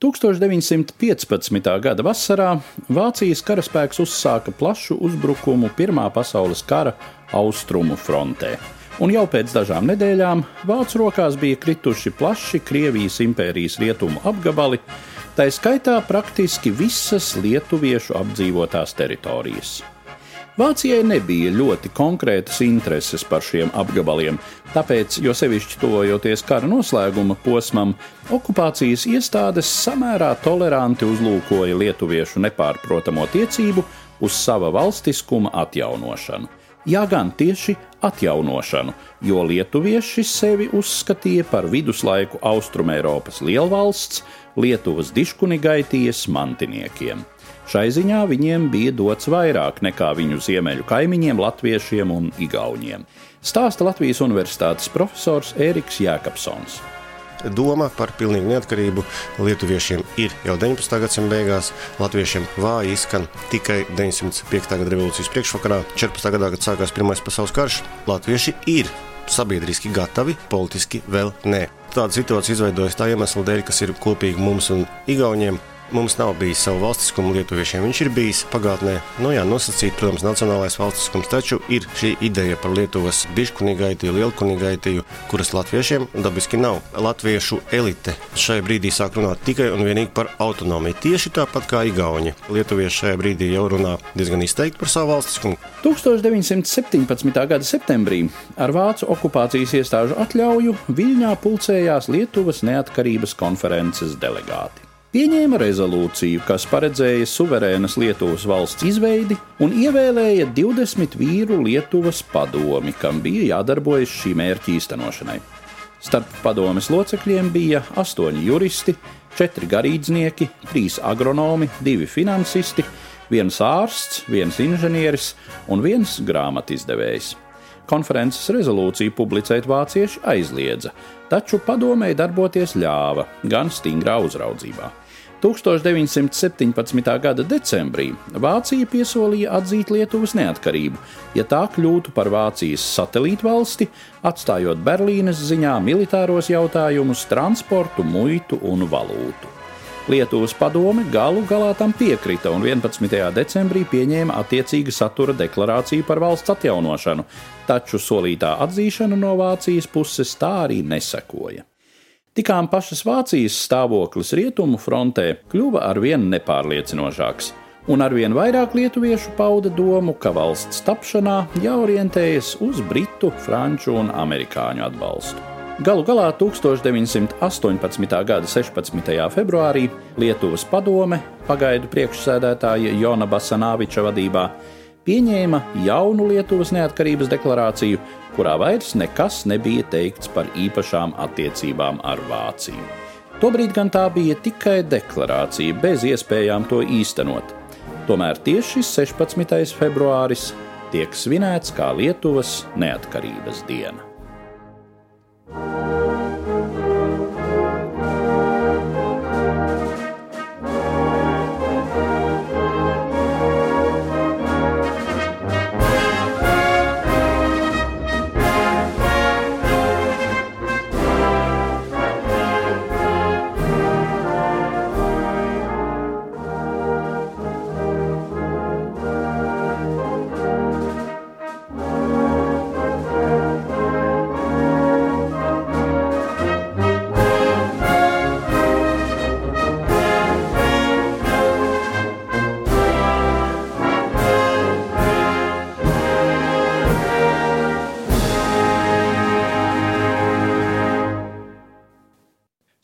1915. gada vasarā Vācijas karaspēks uzsāka plašu uzbrukumu Pirmā pasaules kara austrumu frontē. Un jau pēc dažām nedēļām Vācu rokās bija krituši plaši Krievijas impērijas rietumu apgabali, tā skaitā praktiski visas lietuviešu apdzīvotās teritorijas. Vācijai nebija ļoti konkrētas intereses par šiem apgabaliem, tāpēc, jo sevišķi tuvojoties kara noslēguma posmam, okupācijas iestādes samērā toleranti uzlūkoja lietuviešu nepārprotamo tiecību uz sava valstiskuma atjaunošanu. Jā, gan tieši atjaunošanu, jo lietuvieši sevi uzskatīja par viduslaiku Austrumēropas lielvalsts, Lietuvas diškunigaitijas mantiniekiem. Šai ziņā viņiem bija dots vairāk nekā viņu ziemeļu kaimiņiem, latviešiem un igauniem. Stāsta Latvijas Universitātes profesors Ēriks Jēkabsons. Doma par pilnīgu neatkarību lietuviešiem ir jau 19. gadsimta beigās, latviešiem vāji izskan tikai 905. gada revolūcijas priekšvakarā. 14. gadā, kad sākās Pirmais pasaules karš, latvieši ir sabiedriski gatavi, politiski vēl nē. Tāda situācija izveidojas tā iemesla dēļ, kas ir kopīga mums un Igauniem. Mums nav bijis savu valstiskumu lietuviešiem. Viņš ir bijis pagātnē, nu jā, nosacīt, protams, nacionālais valstiskums, taču ir šī ideja par Lietuvas biškunīgaitiju, lielkunīgaitiju, kuras latviešiem dabiski nav. Latviešu elite šajā brīdī sāk runāt tikai un vienīgi par autonomiju. Tieši tāpat kā Igauni. Lietuvieši šajā brīdī jau runā diezgan izteikti par savu valstiskumu. 1917. gada septembrī ar vācu okupācijas iestāžu atļauju Viļņā pulcējās Lietuvas neatkarības konferences delegāti pieņēma rezolūciju, kas paredzēja suverēnas Lietuvas valsts izveidi un ievēlēja 20 vīru Lietuvas padomi, kam bija jādarbojas šī mērķa īstenošanai. Starp padomes locekļiem bija astoņi juristi, četri garīdznieki, trīs agronomi, divi finansisti, viens ārsts, viens inženieris un viens grāmatizdevējs. Konferences rezolūciju publicēt vācieši aizliedza, taču padomēji darboties ļāva gan stingrā uzraudzībā. 1917. gada decembrī Vācija piesolīja atzīt Lietuvas neatkarību, ja tā kļūtu par Vācijas satelītvalsti, atstājot Berlīnes ziņā militāros jautājumus, transportu, muitu un valūtu. Lietuvas padome galu galā tam piekrita un 11. decembrī pieņēma attiecīga satura deklarāciju par valsts atjaunošanu, taču solītā atzīšana no Vācijas puses tā arī nesekoja. Tikām pašas Vācijas stāvoklis rietumu frontē kļuva arvien nepārliecinošāks, un arvien vairāk lietuviešu pauda domu, ka valsts tapšanā jāorientējas uz britu, franču un amerikāņu atbalstu. Galu galā 1918. gada 16. februārī Lietuvas padome pagaidu priekšsēdētāja Jona Basanāviča vadībā pieņēma jaunu Lietuvas neatkarības deklarāciju, kurā vairs nekas nebija teikts par īpašām attiecībām ar Vāciju. Tobrīd gan tā bija tikai deklarācija, bez iespējām to īstenot. Tomēr tieši 16. februāris tiek svinēts kā Lietuvas neatkarības diena.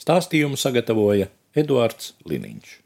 Stāstījumu sagatavoja Eduards Liniņš.